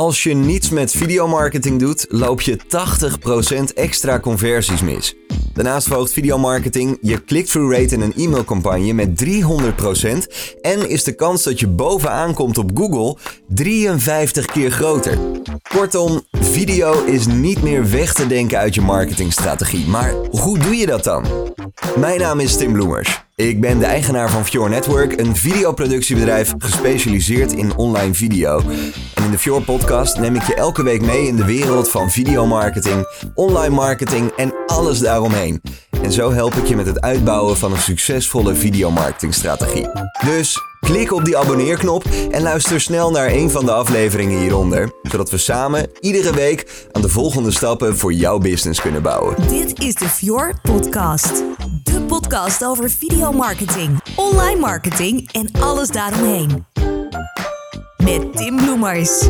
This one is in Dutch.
Als je niets met videomarketing doet, loop je 80% extra conversies mis. Daarnaast verhoogt videomarketing je click-through rate in een e-mailcampagne met 300% en is de kans dat je bovenaan komt op Google 53 keer groter. Kortom, video is niet meer weg te denken uit je marketingstrategie. Maar hoe doe je dat dan? Mijn naam is Tim Bloemers. Ik ben de eigenaar van Fjord Network, een videoproductiebedrijf gespecialiseerd in online video. En in de Fjord podcast neem ik je elke week mee in de wereld van videomarketing, online marketing en alles daaromheen. En zo help ik je met het uitbouwen van een succesvolle videomarketingstrategie. Dus klik op die abonneerknop en luister snel naar een van de afleveringen hieronder, zodat we samen iedere week aan de volgende stappen voor jouw business kunnen bouwen. Dit is de Fjord Podcast. De podcast over videomarketing, online marketing en alles daaromheen. Met Tim Bloemers.